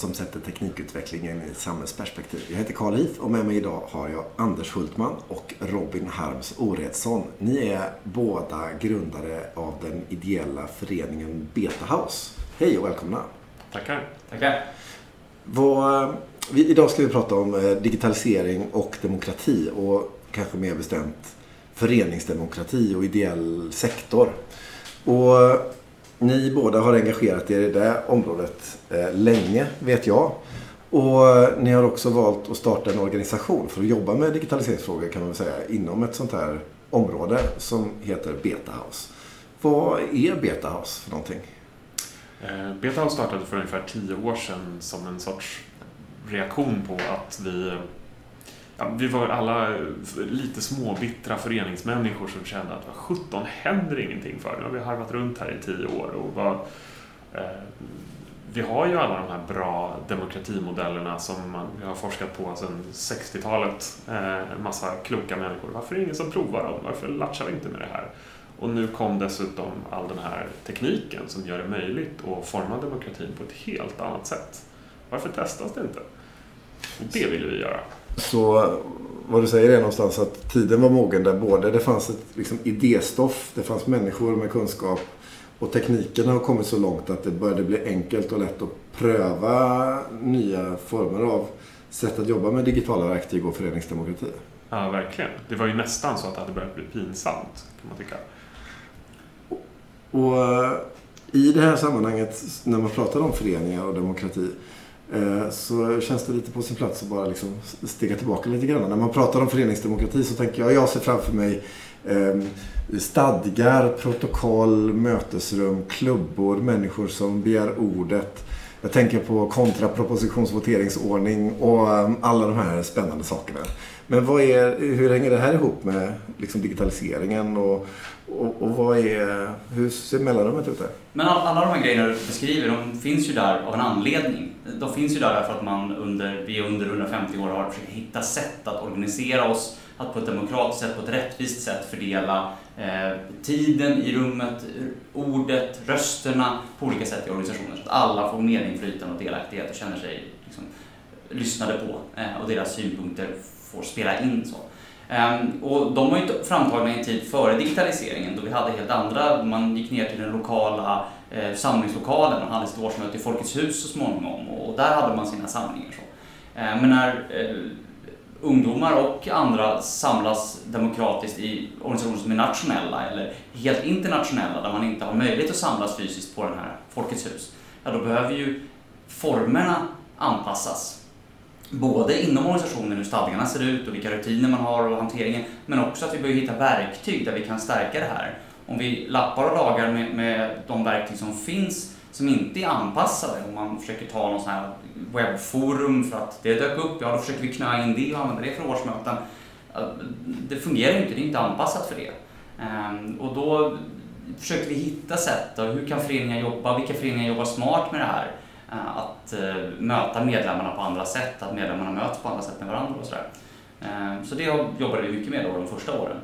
som sätter teknikutvecklingen i samhällsperspektiv. Jag heter Karl Heath och med mig idag har jag Anders Hultman och Robin Harms Oredsson. Ni är båda grundare av den ideella föreningen Beta House. Hej och välkomna! Tackar! Tackar! Vad, vi, idag ska vi prata om eh, digitalisering och demokrati och kanske mer bestämt föreningsdemokrati och ideell sektor. Och ni båda har engagerat er i det området eh, Eh, länge, vet jag. Och eh, ni har också valt att starta en organisation för att jobba med digitaliseringsfrågor kan man väl säga inom ett sånt här område som heter Beta House. Vad är Beta House för någonting? BetaHouse Beta House startade för ungefär tio år sedan som en sorts reaktion på att vi Ja, vi var alla lite småbittra föreningsmänniskor som kände att vad sjutton händer ingenting för. Nu har vi harvat runt här i tio år och vad, eh, vi har ju alla de här bra demokratimodellerna som man har forskat på sedan 60-talet. Eh, en massa kloka människor. Varför är det ingen som provar dem? Varför latchar vi inte med det här? Och nu kom dessutom all den här tekniken som gör det möjligt att forma demokratin på ett helt annat sätt. Varför testas det inte? Det ville vi göra. Så vad du säger är någonstans att tiden var mogen där både det fanns ett liksom, idéstoff, det fanns människor med kunskap och tekniken har kommit så långt att det började bli enkelt och lätt att pröva nya former av sätt att jobba med digitala verktyg och föreningsdemokrati. Ja, verkligen. Det var ju nästan så att det hade börjat bli pinsamt, kan man tycka. Och eh, i det här sammanhanget, när man pratar om föreningar och demokrati, Eh, så känns det lite på sin plats att bara liksom stiga tillbaka lite grann. När man pratar om föreningsdemokrati så tänker jag, jag ser framför mig Ehm, stadgar, protokoll, mötesrum, klubbor, människor som begär ordet. Jag tänker på kontrapropositionsvoteringsordning och ehm, alla de här spännande sakerna. Men vad är, hur hänger det här ihop med liksom, digitaliseringen och, och, och vad är, hur ser mellanrummet ut där? Men alla, alla de här grejerna du beskriver, de finns ju där av en anledning. De finns ju där för att man under, vi under 150 år har försökt hitta sätt att organisera oss, att på ett demokratiskt sätt, på ett rättvist sätt fördela eh, tiden i rummet, ordet, rösterna på olika sätt i organisationen så att alla får medinflytande och delaktighet och känner sig liksom, lyssnade på eh, och deras synpunkter får spela in. så. Um, och de var ju framtagna i en tid före digitaliseringen då vi hade helt andra, man gick ner till den lokala eh, samlingslokalen och hade sitt årsmöte i Folkets hus så småningom och, och där hade man sina samlingar. Så. Ehm, men när eh, ungdomar och andra samlas demokratiskt i organisationer som är nationella eller helt internationella där man inte har möjlighet att samlas fysiskt på den här Folkets hus, ja då behöver ju formerna anpassas både inom organisationen, hur stadgarna ser ut och vilka rutiner man har och hanteringen, men också att vi behöver hitta verktyg där vi kan stärka det här. Om vi lappar och lagar med, med de verktyg som finns som inte är anpassade, om man försöker ta någon sån här webbforum för att det dök upp, ja då försöker vi knö in det och använda det för årsmöten. Det fungerar ju inte, det är inte anpassat för det. Ehm, och då försöker vi hitta sätt, då, hur kan föreningar jobba, vilka föreningar jobbar smart med det här? Eh, att eh, möta medlemmarna på andra sätt, att medlemmarna möts på andra sätt med varandra och sådär. Ehm, så det jobbade vi mycket med då de första åren.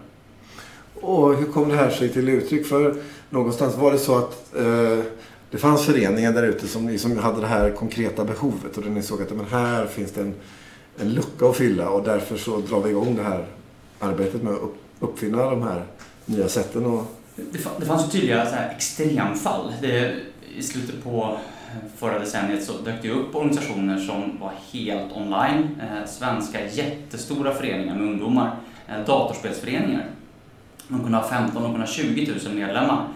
Och hur kom det här sig till uttryck? För någonstans var det så att eh, det fanns föreningar där ute som liksom hade det här konkreta behovet och där ni såg att men här finns det en, en lucka att fylla och därför så drar vi igång det här arbetet med att uppfinna de här nya sätten. Och... Det, det fanns tydliga så här, extremfall. Det, I slutet på eh, förra decenniet så dök det upp organisationer som var helt online. Eh, svenska jättestora föreningar med ungdomar. Eh, datorspelsföreningar. De kunde ha 15, de kunde ha 20 000 medlemmar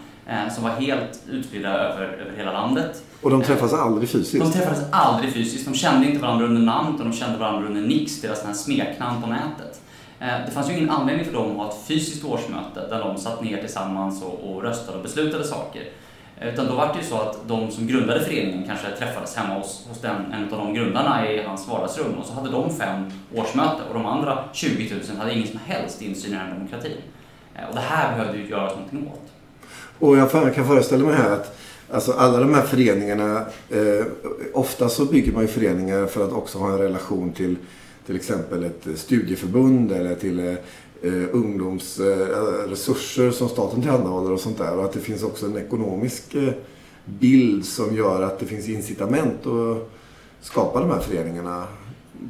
som var helt utspridda över, över hela landet. Och de träffades aldrig fysiskt? De träffades aldrig fysiskt. De kände inte varandra under namn utan de kände varandra under Nix, deras här smeknamn på nätet. Det fanns ju ingen anledning för dem att ha ett fysiskt årsmöte där de satt ner tillsammans och, och röstade och beslutade saker. Utan då var det ju så att de som grundade föreningen kanske träffades hemma hos, hos den, en av de grundarna i hans vardagsrum och så hade de fem årsmöte och de andra 20 000 hade ingen som helst insyn i den demokratin. Eh, och det här behövde ju göras någonting åt. Och jag kan föreställa mig här att alltså alla de här föreningarna, eh, ofta så bygger man ju föreningar för att också ha en relation till till exempel ett studieförbund eller till eh, ungdomsresurser eh, som staten tillhandahåller och sånt där. Och att det finns också en ekonomisk eh, bild som gör att det finns incitament att skapa de här föreningarna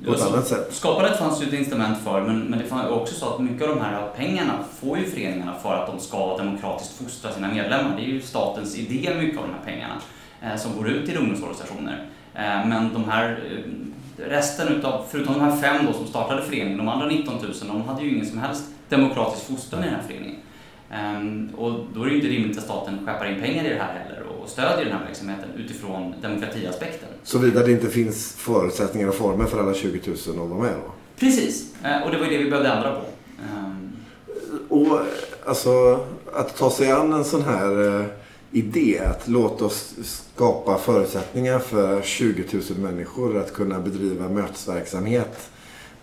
på ett annat sätt. Skapandet fanns ju ett incitament för, men, men det var också så att mycket av de här pengarna får ju föreningarna för att de ska demokratiskt fostra sina medlemmar. Det är ju statens idé, mycket av de här pengarna, eh, som går ut till ungdomsorganisationer. Eh, men de här eh, resten utav, förutom de här fem då som startade föreningen, de andra 19 000, de hade ju ingen som helst demokratisk fostran i den här föreningen. Ehm, och då är det ju inte rimligt att staten skeppar in pengar i det här heller och stödjer den här verksamheten utifrån demokratiaspekten. Såvida det inte finns förutsättningar och former för alla 20 000 att vara med då? Precis, eh, och det var ju det vi behövde ändra på. Ehm, Och alltså att ta sig an en sån här eh, idé att låta oss skapa förutsättningar för 20 000 människor att kunna bedriva mötesverksamhet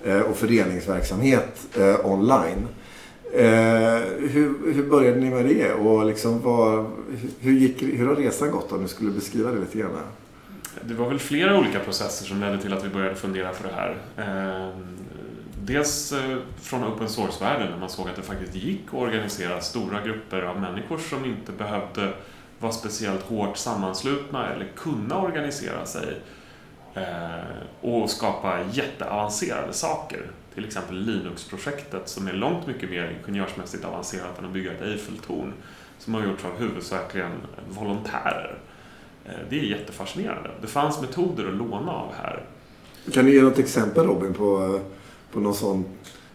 eh, och föreningsverksamhet online. Eh, hur, hur började ni med det och liksom var, hur, gick, hur har resan gått om du skulle beskriva det lite grann? Det var väl flera olika processer som ledde till att vi började fundera på det här. Ehm, eh, Dels från open source-världen när man såg att det faktiskt gick att organisera stora grupper av människor som inte behövde vara speciellt hårt sammanslutna eller kunna organisera sig eh, och skapa jätteavancerade saker. Till exempel Linux-projektet som är långt mycket mer ingenjörsmässigt avancerat än att bygga ett Eiffeltorn som har gjorts av huvudsakligen volontärer. Eh, Det är jättefascinerande. Det fanns metoder att låna av här. Kan du ge något exempel Robin på, på någon sån,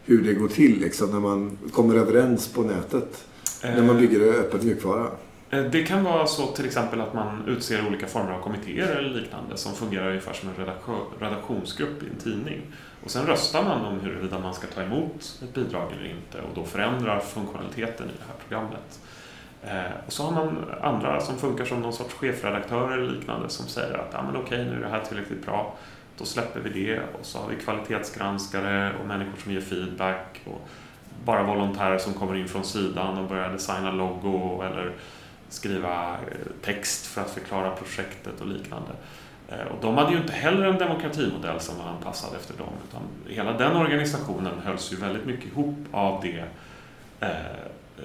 hur det går till liksom, när man kommer överens på nätet? När man bygger öppen mjukvara? Eh, Det kan vara så till exempel att man utser olika former av kommittéer eller liknande som fungerar ungefär som en redaktion- redaktionsgrupp i en tidning. Och sen röstar man om huruvida man ska ta emot ett bidrag eller inte och då förändrar funktionaliteten i det här programmet. Eh, Och så har man andra som funkar som någon sorts chefredaktörer eller liknande som säger att ah, men okej, nu är det här tillräckligt bra. Då släpper vi det och så har vi kvalitetsgranskare och människor som ger feedback och bara volontärer som kommer in från sidan och börjar designa logo eller skriva eh, text för att förklara projektet och liknande. Eh, och de hade ju inte heller en demokratimodell som var anpassad efter dem utan hela den organisationen hölls ju väldigt mycket ihop av det eh,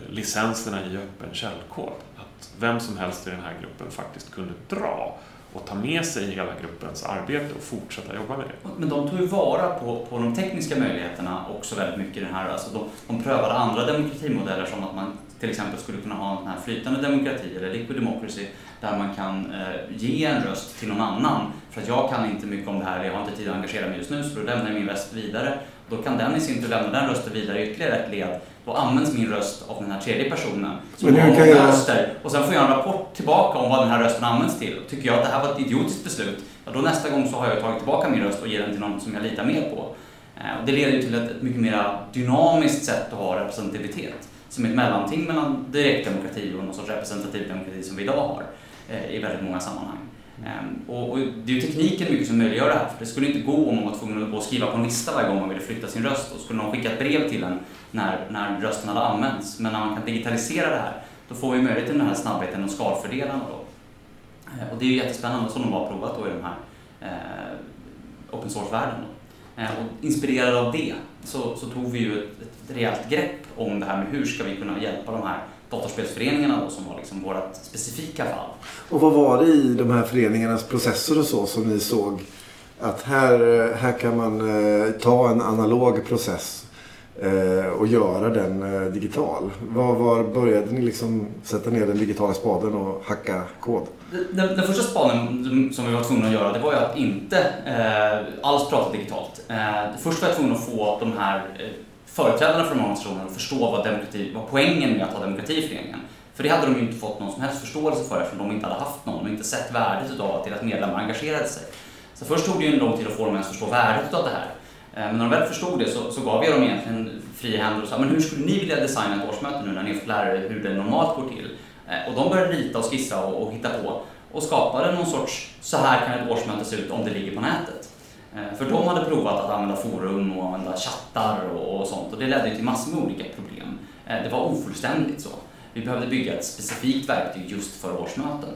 licenserna i öppen källkod. Att vem som helst i den här gruppen faktiskt kunde dra och ta med sig hela gruppens arbete och fortsätta jobba med det. Men de tog ju vara på, på de tekniska möjligheterna också väldigt mycket den här. Alltså de, de prövade andra demokratimodeller som att man till exempel skulle kunna ha en här flytande demokrati eller liquid democracy där man kan eh, ge en röst till någon annan. För att jag kan inte mycket om det här, jag har inte tid att engagera mig just nu, så då lämnar jag min röst vidare. Då kan den i sin tur lämna den rösten vidare i ytterligare ett led. Då används min röst av den här tredje personen som har många jag- röster. Och sen får jag en rapport tillbaka om vad den här rösten används till. Tycker jag att det här var ett idiotiskt beslut, ja, då nästa gång så har jag tagit tillbaka min röst och ger den till någon som jag litar mer på. Eh, Och det leder ju till ett, ett mycket mer dynamiskt sätt att ha representativitet. Som ett mellanting mellan direktdemokrati och någon sorts representativ demokrati som vi idag har Eh, i väldigt många sammanhang. Ehm, och, och det är ju tekniken mycket som möjliggör det här. För det skulle inte gå om man var tvungen att skriva på en lista varje gång man ville flytta sin röst. Och skulle någon skicka ett brev till en när, när rösten hade använts. Men när man kan digitalisera det här, då får vi möjlighet till den här snabbheten och skalfördelarna då. Eh, och det är ju jättespännande som de har provat då i den här eh, open source-världen. Eh, Och inspirerade av det så, så tog vi ju ett, ett rejält grepp om det här med hur ska vi kunna hjälpa de här datorspelsföreningarna då, som var liksom vårt specifika fall. Och vad var det i de här föreningarnas processer och så som ni såg att här, här kan man eh, ta en analog process eh, och göra den eh, digital? Var, var började ni liksom sätta ner den digitala spaden och hacka kod? Den, den första spanen som vi var tvungna att göra det var ju att inte eh, alls prata digitalt. Eh, först var jag tvungen att få de här eh, företrädarna för de här organisationerna att förstå vad, demokrati, vad poängen med att ha demokrati i föreningen. För det hade de ju inte fått någon som helst förståelse för eftersom de inte hade haft någon och inte sett värdet av att deras medlemmar engagerade sig. Så först tog det ju en lång tid att få dem att förstå värdet av det här. Eh, men när de väl förstod det så, så gav jag dem egentligen fria händer och sa men hur skulle ni vilja designa ett årsmöte nu när ni har fått lära er hur det normalt går till? Eh, och de började rita och skissa och, och hitta på och skapade någon sorts så här kan ett årsmöte se ut om det ligger på nätet. Eh, för de hade provat att använda forum och använda chattar och, sånt och det ledde till massor med olika problem. Eh, det var ofullständigt så. Vi behövde bygga ett specifikt verktyg just för årsmöten.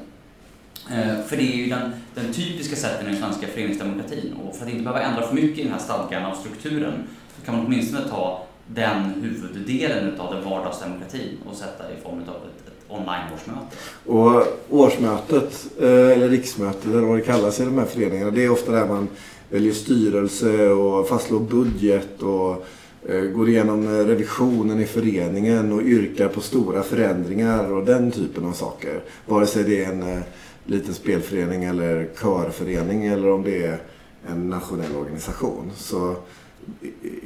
Eh, för det är ju den, den typiska sätten i den svenska föreningsdemokratin och för att inte behöva ändra för mycket i den här stadgan och strukturen så kan man åtminstone ta den huvuddelen av den vardagsdemokratin och sätta i form av ett, ett online-årsmöte. Och årsmötet, eller riksmötet eller vad det kallas i de här föreningarna, det är ofta där man väljer styrelse och fastslår budget och eh, går igenom eh, revisionen i föreningen och yrkar på stora förändringar och den typen av saker. Vare sig det är en eh, liten spelförening eller körförening eller om det är en nationell organisation. Så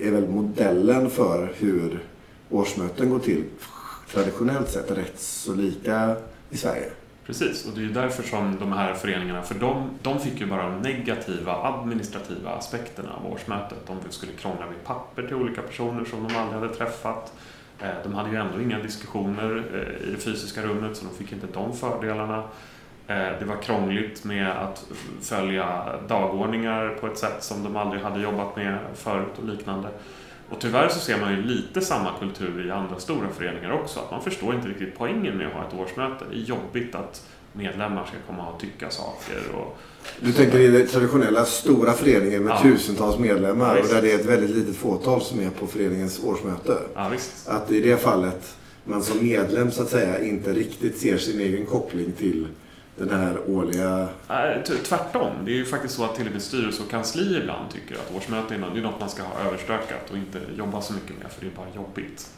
är väl modellen för hur årsmöten går till traditionellt sett rätt så lika i Sverige. Precis, och det är ju därför som de här föreningarna, för de, de fick ju bara de negativa administrativa aspekterna av årsmötet. De skulle krångla med papper till olika personer som de aldrig hade träffat. Eh, de hade ju ändå inga diskussioner eh, i det fysiska rummet så de fick inte de fördelarna. Eh, det var krångligt med att följa dagordningar på ett sätt som de aldrig hade jobbat med förut och liknande. Och tyvärr så ser man ju lite samma kultur i andra stora föreningar också. Att man förstår inte riktigt poängen med att ha ett årsmöte. Det är jobbigt att medlemmar ska komma och tycka saker. Och du tänker i den traditionella stora föreningen med ja. tusentals medlemmar ja, och där det är ett väldigt litet fåtal som är på föreningens årsmöte. Ja, visst. Att i det fallet man som medlem så att säga inte riktigt ser sin egen koppling till den här årliga... Tvärtom. Det är ju faktiskt så att till och med styrelse och kansli ibland tycker att årsmöten är något man ska ha överstökat och inte jobba så mycket med för det är bara jobbigt.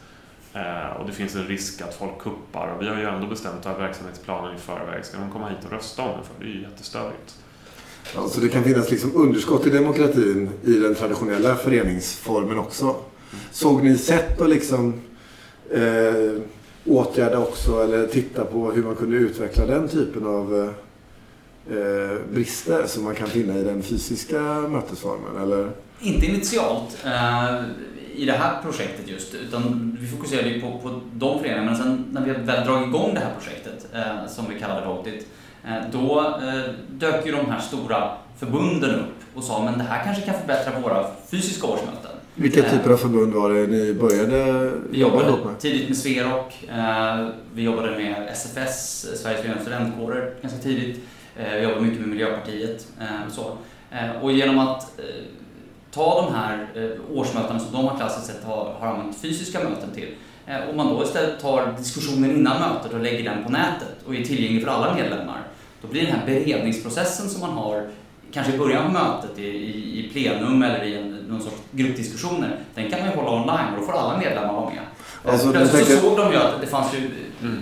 Eh, och det finns en risk att folk kuppar och vi har ju ändå bestämt att verksamhetsplanen i förväg. Ska de komma hit och rösta om den för? Det är ju jättestörigt. Ja, så det kan finnas liksom underskott i demokratin i den traditionella föreningsformen också. Såg ni sätt att liksom eh, åtgärda också eller titta på hur man kunde utveckla den typen av eh, brister som man kan finna i den fysiska mötesformen? Eller? Inte initialt eh, i det här projektet just, utan vi fokuserade på, på de föreningarna. Men sen när vi väl dragit igång det här projektet, eh, som vi kallade Votit, eh, då eh, dök ju de här stora förbunden upp och sa men det här kanske kan förbättra våra fysiska årsmöten. Vilka eh, typer av förbund var det ni började Vi jobbade med? tidigt med Sverok. Eh, vi jobbade med SFS, Sveriges förenade studentkårer, ganska tidigt. Eh, vi jobbade mycket med Miljöpartiet. Så. Och genom att ta de här årsmötena som de har klassiskt sett har, har använt fysiska möten till om man då istället tar diskussionen innan mötet och lägger den på nätet och är tillgänglig för alla medlemmar, då blir den här beredningsprocessen som man har kanske i början på mötet i, i, i plenum eller i en, någon sorts gruppdiskussioner, den kan man ju hålla online och då får alla medlemmar vara med. Alltså, Plötsligt tänker... så såg de ju att det fanns ju mm.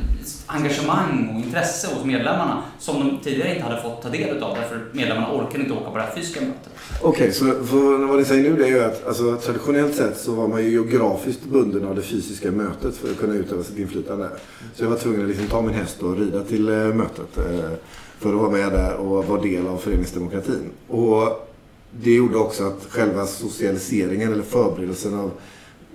engagemang och intresse hos medlemmarna som de tidigare inte hade fått ta del av därför medlemmarna orkade inte åka på det här fysiska mötet. Okej, okay, så vad ni säger nu det är ju att alltså, traditionellt sett så var man ju geografiskt bunden av det fysiska mötet för att kunna utöva sitt inflytande. Så jag var tvungen att liksom ta min häst och rida till äh, mötet. Äh, för att vara med där och vara del av föreningsdemokratin. Och det gjorde också att själva socialiseringen eller förberedelsen av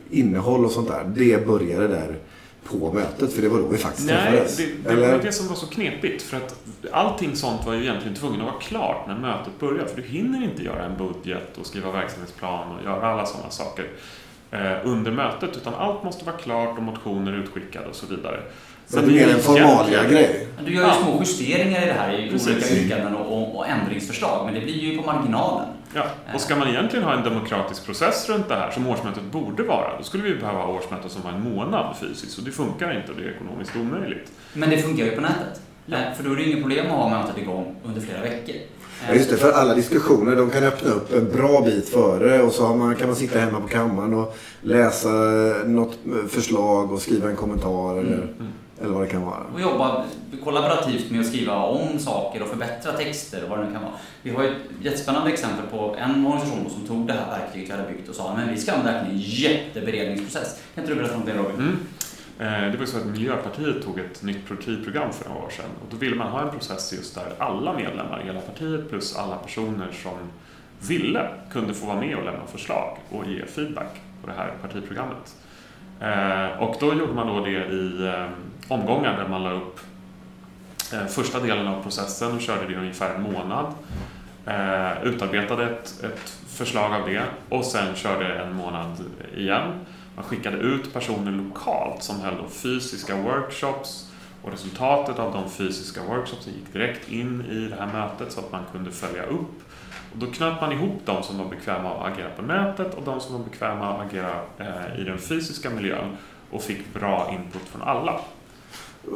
innehåll och sånt där, det började där på mötet, för det var då vi faktiskt Nej, träffades. Nej, det, det var det som var så knepigt. För att allting sånt var ju egentligen tvungen att vara klart när mötet började. För du hinner inte göra en budget och skriva verksamhetsplan och göra alla sådana saker eh, under mötet. Utan allt måste vara klart och motioner utskickade och så vidare. Så det är mer en formalia-grej. Du gör ju små justeringar i det här i Precis. olika yrkanden och, och, och, ändringsförslag, men det blir ju på marginalen. Ja, och ska man egentligen ha en demokratisk process runt det här, som årsmötet borde vara, då skulle vi behöva ha årsmöte som var en månad fysiskt, och det funkar inte och det är ekonomiskt omöjligt. Men det funkar ju på nätet. Ja. För då är det inget problem att ha mötet igång under flera veckor. Ja, just det, för alla diskussioner de kan öppna upp en bra bit före och så man, kan man sitta hemma på kammaren och läsa något förslag och skriva en kommentar. Eller... Mm. mm. Eller vad det kan vara. Och jobba kollaborativt med att skriva om saker och förbättra texter och vad det nu kan vara. Vi har ett jättespännande exempel på en organisation som tog det här verktyget vi hade byggt och sa men vi ska använda en jätteberedningsprocess. Kan inte du berätta om det Robin? Mm. Eh, det var så att Miljöpartiet tog ett nytt partiprogram för några år sedan och då ville man ha en process just där alla medlemmar i hela partiet plus alla personer som ville kunde få vara med och lämna förslag och ge feedback på det här partiprogrammet. Eh, och då gjorde man då det i eh, omgångar där man la upp eh, första delen av processen och körde det i ungefär en månad. Utarbetade ett, ett förslag av det och sen körde en månad igen. Man skickade ut personer lokalt som höll fysiska workshops och resultatet av de fysiska workshopsen gick direkt in i det här mötet så att man kunde följa upp och då knöt man ihop de som var bekväma att agera på nätet och de som var bekväma att agera eh, i den fysiska miljön och fick bra input från alla.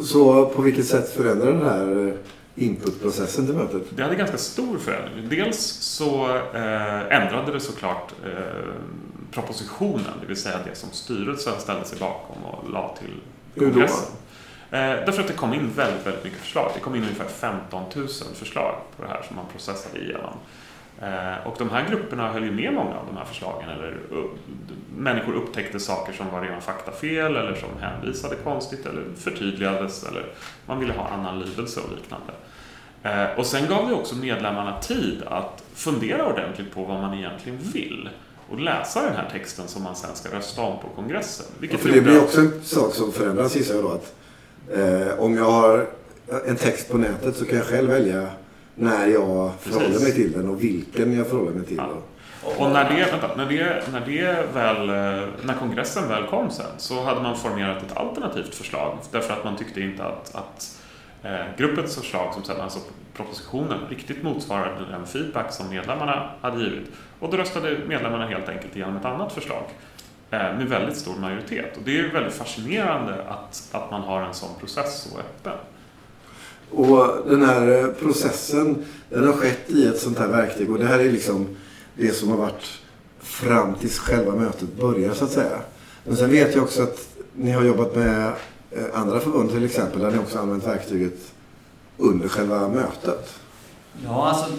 Så på vilket sätt förändrar den här inputprocessen till mötet? Det hade ganska stor förändring. Dels så eh, ändrade det såklart eh, propositionen, det vill säga det som styrelsen ställde sig bakom och la till kongressen. Eh, därför att det kom in väldigt, väldigt mycket förslag. Det kom in ungefär 15 000 förslag på det här som man processade igenom. Eh, och de här grupperna höll ju med många av de här förslagen. Eller människor upptäckte saker som var rena faktafel eller som hänvisade konstigt eller förtydligades eller man ville ha annan lydelse och liknande. Eh, och sen gav vi också medlemmarna tid att fundera ordentligt på vad man egentligen vill och läsa den här texten som man sen ska rösta om på kongressen. Vilket ja, för det blir också en sak som förändras gissar jag då. Att, eh, om jag har en text på nätet så kan jag själv välja när jag förhåller mig till den och vilken jag förhåller mig till. Ja. Och när det, vänta, när, det, när, det väl, när kongressen väl kom sen så hade man formerat ett alternativt förslag därför att man tyckte inte att, att eh, gruppens förslag, som sen, alltså propositionen, riktigt motsvarade den feedback som medlemmarna hade givit. Och då röstade medlemmarna helt enkelt igenom ett annat förslag eh, med väldigt stor majoritet. Och det är väldigt fascinerande att, att man har en sån process så öppen. Och den här eh, processen, den har skett i ett sånt här verktyg och det här är liksom det som har varit fram tills själva mötet börjar så att säga. Men sen vet jag också att ni har jobbat med eh, andra förbund till exempel där ni också använt verktyget under själva mötet. Ja, alltså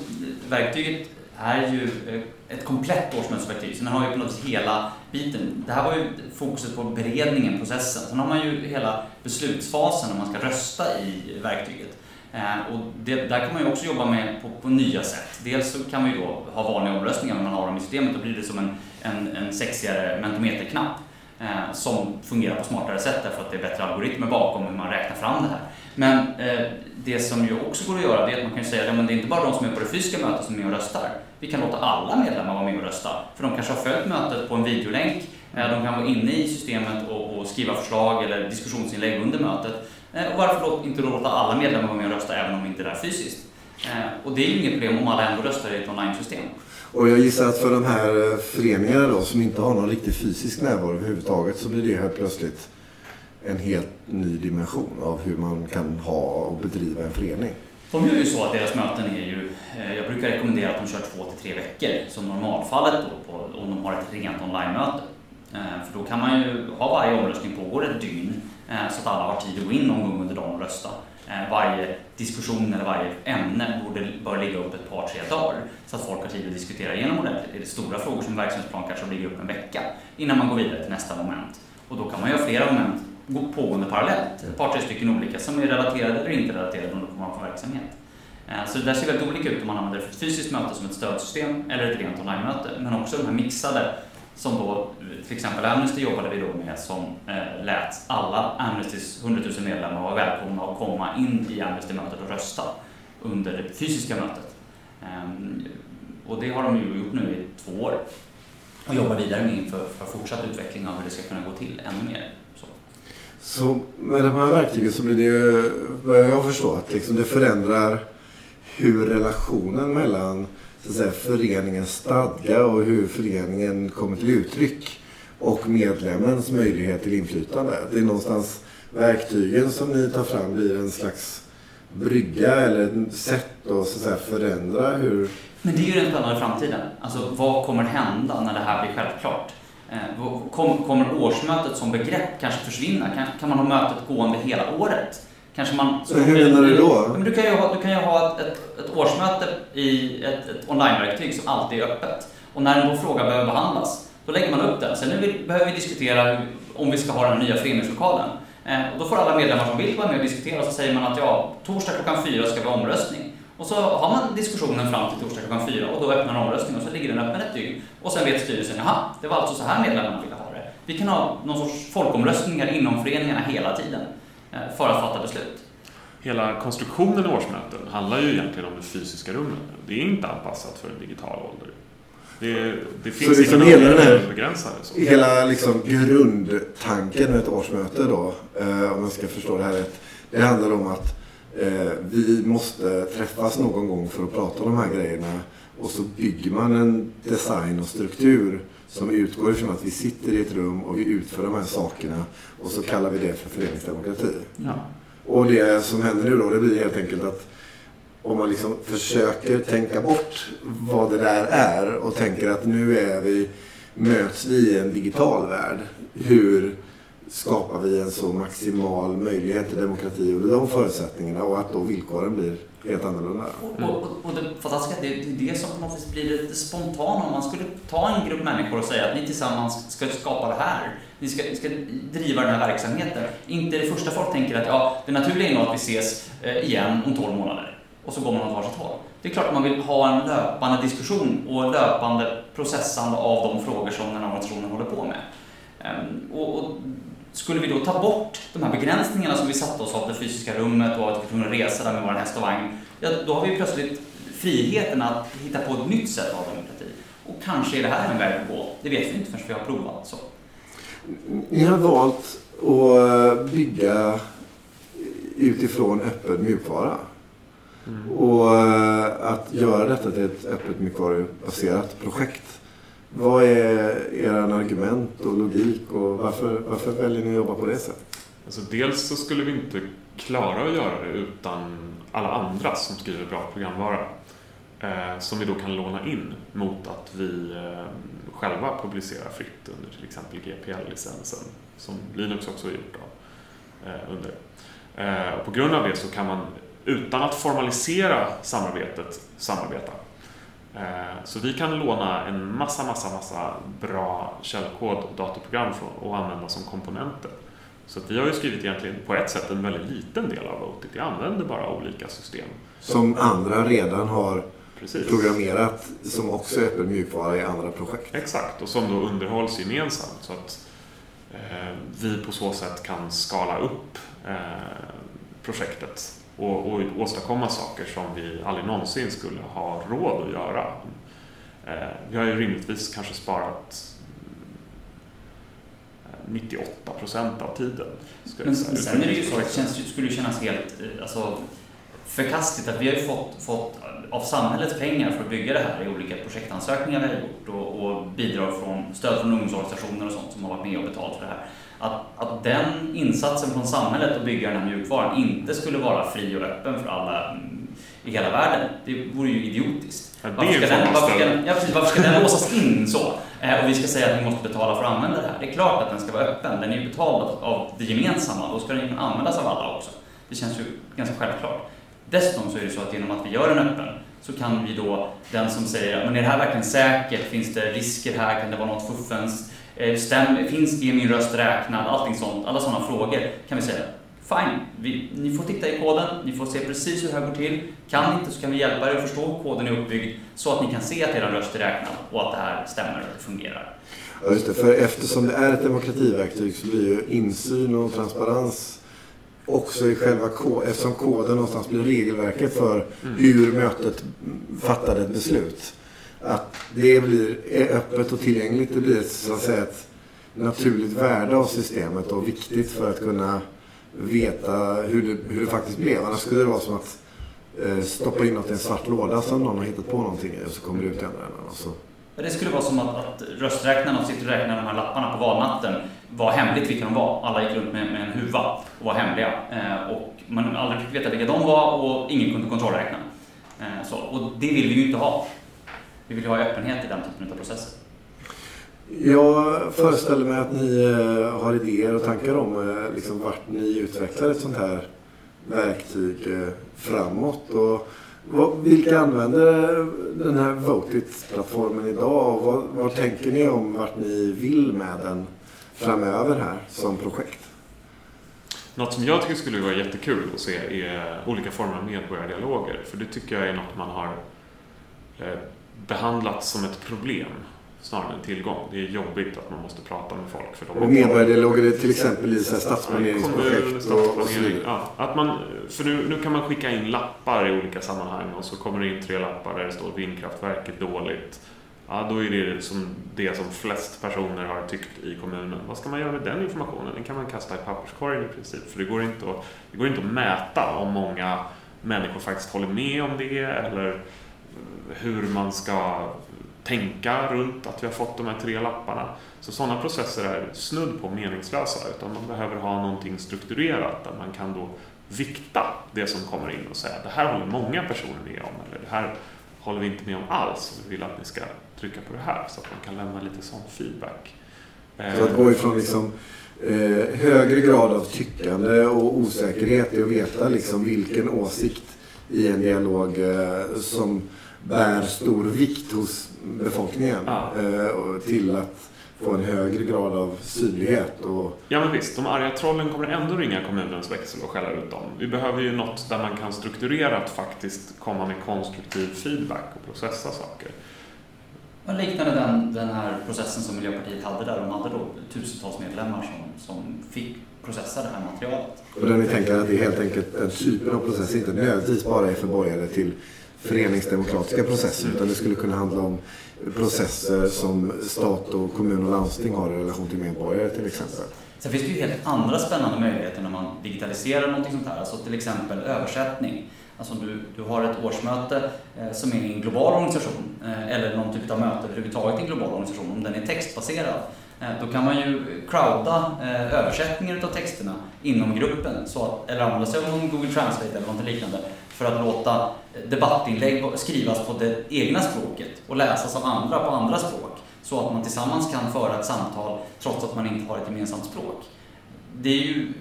verktyget är ju eh, ett komplett årsmötesverktyg. Så den har ju på något sätt hela biten. Det här var ju fokuset på beredningen, processen. Sen har man ju hela beslutsfasen när man ska rösta i verktyget. Eh, och det, där kan man ju också jobba med på, på, nya sätt. Dels så kan man ju då ha vanliga omröstningar när man har dem i systemet. Då blir det som en, en, en sexigare mentometerknapp eh, som fungerar på smartare sätt därför att det är bättre algoritmer bakom hur man räknar fram det här. Men eh, det som ju också går att göra det är att man kan säga att ja, det är inte bara de som är på det fysiska mötet som är med och röstar. Vi kan låta alla medlemmar vara med och rösta. För de kanske har följt mötet på en videolänk. Eh, de kan vara inne i systemet och, och skriva förslag eller diskussionsinlägg under mötet. Eh, och varför inte då låta alla medlemmar vara med och rösta även om de inte är där fysiskt? Eh, och det är inget problem om alla ändå röstar i ett online-system. Och jag gissar att för de här eh, föreningarna då som inte har någon riktig fysisk närvaro överhuvudtaget så blir det helt plötsligt en helt ny dimension av hur man kan ha och bedriva en förening. De gör ju så att deras möten är ju, jag brukar rekommendera att de kör två till tre veckor som normalfallet då på, om de har ett rent online-möte. Eh, för då kan man ju ha varje omröstning pågår ett dygn eh, så att alla har tid att gå in någon gång under dagen och rösta. Eh, varje diskussion eller varje ämne borde, bör ligga upp ett par, tre dagar så att folk har tid att diskutera igenom ordentligt. Är det stora frågor som verksamhetsplan kanske ligger upp en vecka innan man går vidare till nästa moment. Och då kan man göra flera moment pågående parallellt, ett par, tre stycken olika som är relaterade eller inte relaterade beroende på vad man verksamhet. Så det där ser väldigt olika ut om man använder ett fysiskt möte som ett stödsystem eller ett rent online-möte. Men också de här mixade som då, till exempel Amnesty jobbade vi då med som eh, lät alla Amnestys 100 000 medlemmar vara välkomna att komma in i Amnesty-mötet och rösta under det fysiska mötet. Um, och det har de ju gjort nu i två år och jobbar vidare med inför för fortsatt utveckling av hur det ska kunna gå till ännu mer. Så, så med de här verktygen så blir det, ju, vad jag förstår, att liksom det förändrar hur relationen mellan så att säga, föreningens stadga och hur föreningen kommer till uttryck och medlemmens möjlighet till inflytande. Det är någonstans verktygen som ni tar fram blir en slags brygga eller ett sätt att, så att säga, förändra hur... Men det är ju den spännande framtiden. Alltså vad kommer hända när det här blir självklart? Eh, kommer årsmötet som begrepp kanske försvinna? Kan man ha mötet gående hela året? Kanske man, så hur menar du då? Men du, kan ju ha, du kan ju ha ett, ett årsmöte i ett, ett onlineverktyg som alltid är öppet. Och när en fråga behöver behandlas, då lägger man upp den. Sen nu behöver vi diskutera om vi ska ha den nya föreningslokalen. Eh, och då får alla medlemmar som vill vara med och diskutera och så säger man att ja, torsdag klockan fyra ska vi ha omröstning. Och så har man diskussionen fram till torsdag klockan fyra och då öppnar omröstningen och så ligger den öppen ett dygn. Och sen vet styrelsen, jaha, det var alltså så här medlemmarna ville ha det. Vi kan ha någon sorts folkomröstningar inom föreningarna hela tiden. Eh, för att fatta beslut. Hela konstruktionen i årsmöten handlar ju egentligen om det fysiska rummet. Det är inte anpassat för en digital ålder. Det, det finns liksom inga hela den här, begränsade. Så. Hela liksom grundtanken med ett årsmöte då, eh, om man ska förstå det här rätt, det handlar om att eh, vi måste träffas någon gång för att prata om de här grejerna. Och så bygger man en design och struktur som utgår ifrån att vi sitter i ett rum och vi utför de här sakerna och så kallar vi det för föreningsdemokrati. Ja. Och det som händer nu då, det blir helt enkelt att om man liksom försöker tänka bort vad det där är och tänker att nu är vi, möts vi i en digital värld. Hur skapar vi en så maximal möjlighet till demokrati under de förutsättningarna och att då villkoren blir helt annorlunda. Och, och, och det fantastiska det är det som på något vis blir lite spontant Om man skulle ta en grupp människor och säga att ni tillsammans ska skapa det här. Ni ska, ska driva den här verksamheten. Inte det första folk tänker att ja, det naturliga är nog att vi ses eh, igen om 12 månader. Och så går man åt varsitt håll. Det är klart att man vill ha en löpande diskussion och löpande processande av de frågor som den här organisationen håller på med. Ehm, och, och skulle vi då ta bort de här begränsningarna som vi satte oss av det fysiska rummet och att vi kunde resa där med vår häst och vagn, ja, då har vi plötsligt friheten att hitta på ett nytt sätt av demokrati. Och kanske är det här en väg att gå. Det vet vi inte förrän vi har provat. Så. Ni har valt att bygga utifrån öppen mjukvara. Mm. Och att göra detta till ett öppet mjukvarubaserat projekt. Vad är era argument och logik och varför, varför väljer ni att jobba på det sättet? Alltså dels så skulle vi inte klara att göra det utan alla andra som skriver bra programvara. Eh, som vi då kan låna in mot att vi eh, själva publicerar fritt under till exempel GPL-licensen som Linux också har gjort av, eh, under. Eh, och på grund av det så kan man utan att formalisera samarbetet samarbeta. Eh, så vi kan låna en massa, massa, massa bra källkod och datorprogram och använda som komponenter. Så vi har ju skrivit egentligen på ett sätt en väldigt liten del av Votit. Vi använder bara olika system. Som andra redan har Precis. programmerat som också är öppen mjukvara i andra projekt. Exakt, och som då underhålls gemensamt. Så att eh, vi på så sätt kan skala upp eh, projektet och, och åstadkomma saker som vi aldrig någonsin skulle ha råd att göra. Eh, vi har ju rimligtvis kanske sparat 98 eh, procent av tiden. Men sen är det ju så det skulle kännas helt eh, alltså, förkastligt att vi har ju fått, fått av samhällets pengar för att bygga det här i olika projektansökningar vi har gjort och, och bidrag från stöd från ungdomsorganisationer och sånt som har varit med och betalt för det här att, att den insatsen från samhället att bygga den här mjukvaran inte skulle vara fri och öppen för alla mm, i hela världen. Det vore ju idiotiskt. Ja, varför, ska den, varför, ska ja, precis, varför ska den låsas in så? Eh, och vi ska säga att ni måste betala för att använda det här. Det är klart att den ska vara öppen. Den är ju betald av det gemensamma. Då ska den kunna användas av alla också. Det känns ju ganska självklart. Dessutom så är det så att genom att vi gör den öppen så kan vi då, den som säger men är det här verkligen säkert? Finns det risker här? Kan det vara något fuffens? Eh, stäm, finns det min röst räknad? Allting sånt, alla sådana frågor kan vi säga Fine, vi, ni får titta i koden, ni får se precis hur det här går till. Kan ni inte så kan vi hjälpa er att förstå hur koden är uppbyggd så att ni kan se att er röst är räknad och att det här stämmer och fungerar. Ja, just det. För eftersom det är ett demokrativerktyg så blir ju insyn och transparens också i själva koden, eftersom koden någonstans blir regelverket för mm. hur mötet fattade ett beslut att det blir öppet och tillgängligt. Det blir så att säga ett naturligt värde av systemet och viktigt för att kunna veta hur det, hur det faktiskt blev. Annars skulle det vara som att eh, stoppa in något i en svart låda som någon har hittat på någonting i och så kommer det ut i andra änden. Alltså. Så. Det skulle vara som att, att rösträknarna som sitter och räknar de här lapparna på valnatten var hemligt vilka de var. Alla gick runt med, med en huva och var hemliga. Eh, och man aldrig fick veta vilka de var och ingen kunde kontrollräkna. Eh, så, och det vill vi ju inte ha. Vi vill ju ha öppenhet i den typen av processer. Jag föreställer mig att ni eh, har idéer och tankar om eh, liksom, vart ni utvecklar ett sånt här verktyg eh, framåt. Och vad, vilka använder den här Votit-plattformen idag? Och vad, vad tänker ni om vart ni vill med den framöver här som projekt? Något som jag tycker skulle vara jättekul att se är olika former av medborgardialoger. För det tycker jag är något man har behandlats som ett problem snarare än en tillgång. Det är jobbigt att man måste prata med folk. För de och medborgardialoger till exempel i stadsplaneringsprojekt och, och så vidare. Ja, att man, för nu, nu kan man skicka in lappar i olika sammanhang och så kommer det in tre lappar där det står vindkraftverket dåligt. Ja, då är det som det som flest personer har tyckt i kommunen. Vad ska man göra med den informationen? Den kan man kasta i papperskorgen i princip. För det går inte att, det går inte att mäta om många människor faktiskt håller med om det eller hur man ska tänka runt att vi har fått de här tre lapparna. Så sådana processer är snudd på meningslösa utan man behöver ha någonting strukturerat där man kan då vikta det som kommer in och säga det här håller många personer med om eller det här håller vi inte med om alls och vi vill att ni ska trycka på det här så att man kan lämna lite sån feedback. Så att gå ifrån liksom, eh, högre grad av tyckande och osäkerhet i att veta liksom vilken åsikt i en dialog eh, som bär stor vikt hos befolkningen Ja. eh, till att få en högre grad av synlighet. Och, Ja men visst, de arga trollen kommer ändå ringa kommunens växel och skälla ut dem. Vi behöver ju något där man kan strukturerat faktiskt komma med konstruktiv feedback och processa saker. Men liknande den, den här processen som Miljöpartiet hade där de hade då tusentals medlemmar som, som fick processa det här materialet. och där ni tänker att det är helt enkelt den typen av process inte nödvändigtvis bara är förborgade till föreningsdemokratiska processer utan det skulle kunna handla om processer som stat och kommun och landsting har i relation till medborgare till exempel. Sen finns det ju helt andra spännande möjligheter när man digitaliserar någonting sånt här. Alltså till exempel översättning. Alltså du, du har ett årsmöte eh, som är i en global organisation eh, eller någon typ av möte överhuvudtaget i en global organisation. Om den är textbaserad eh, då kan man ju crowda eh, översättningar av texterna inom gruppen. Så att, eller använda sig av någon Google Translate eller något liknande för att låta debattinlägg skrivas på det egna språket och läsas av andra på andra språk. Så att man tillsammans kan föra ett samtal trots att man inte har ett gemensamt språk. Det är ju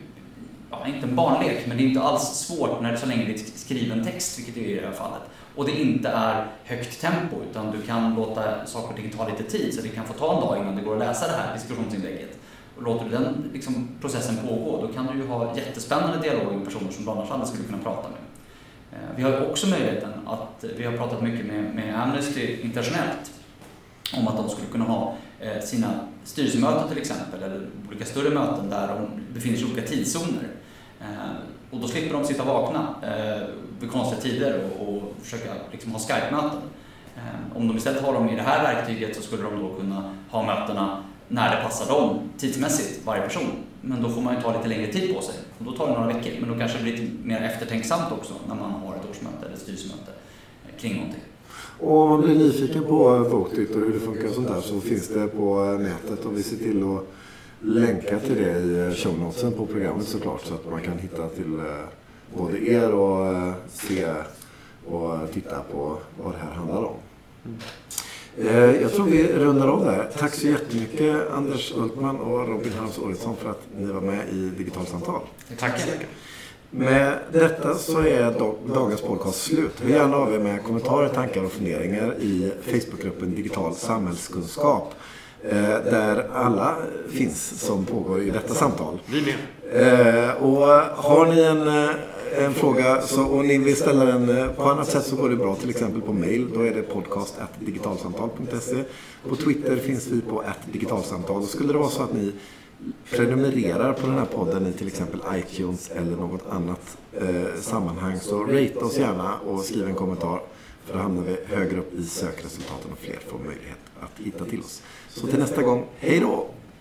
ja, inte en barnlek, men det är inte alls svårt när det så länge det är skriven text, vilket det är i det här fallet. Och det inte är högt tempo, utan du kan låta saker och ting ta lite tid, så det kan få ta en dag innan det går att läsa det här diskussionsinlägget. Och låter du den liksom, processen pågå, då kan du ju ha jättespännande dialoger med personer som du annars aldrig skulle kunna prata med. Eh, vi har också möjligheten att, eh, vi har pratat mycket med, med Amnesty internationellt om att de skulle kunna ha eh, sina styrelsemöten till exempel, eller olika större möten där de befinner sig i olika tidszoner. Och då slipper de sitta vakna vid konstiga tider och, och försöka liksom ha Skype-möten. Om de istället har dem i det här verktyget så skulle de då kunna ha mötena när det passar dem tidsmässigt, varje person. Men då får man ju ta lite längre tid på sig. Och då tar det några veckor, men då kanske det blir lite mer eftertänksamt också när man har ett årsmöte eller ett styrelsemöte kring någonting. Och om man blir nyfiken på Votit och hur det funkar och sånt där så finns det på nätet och vi ser till att länka till det i show notesen på programmet såklart så att man kan hitta till eh, både er och eh, se och titta på vad det här handlar om. Eh, Jag tror vi rundar av där. Tack så jättemycket Anders Ultman och Robin Harms Oredsson för att ni var med i Digitalsamtal. Tack så mycket. Med detta så är dag- dagens podcast slut. Hör gärna av er med kommentarer, tankar och funderingar i Facebookgruppen Digital samhällskunskap. eh, Där alla finns som pågår i detta samtal. Vi med. Eh, Och har ni en, en fråga så, och ni vill ställa den eh, på annat sätt så går det bra till exempel på mail. Då är det podcast.digitalsamtal.se. På Twitter finns vi på digitalsamtal. Och skulle det vara så att ni prenumererar på den här podden i till exempel iTunes eller något annat eh, sammanhang så rate oss gärna och skriv en kommentar. För då hamnar vi högre upp i sökresultaten och fler får möjlighet att hitta till oss. Så till nästa gång, hej då!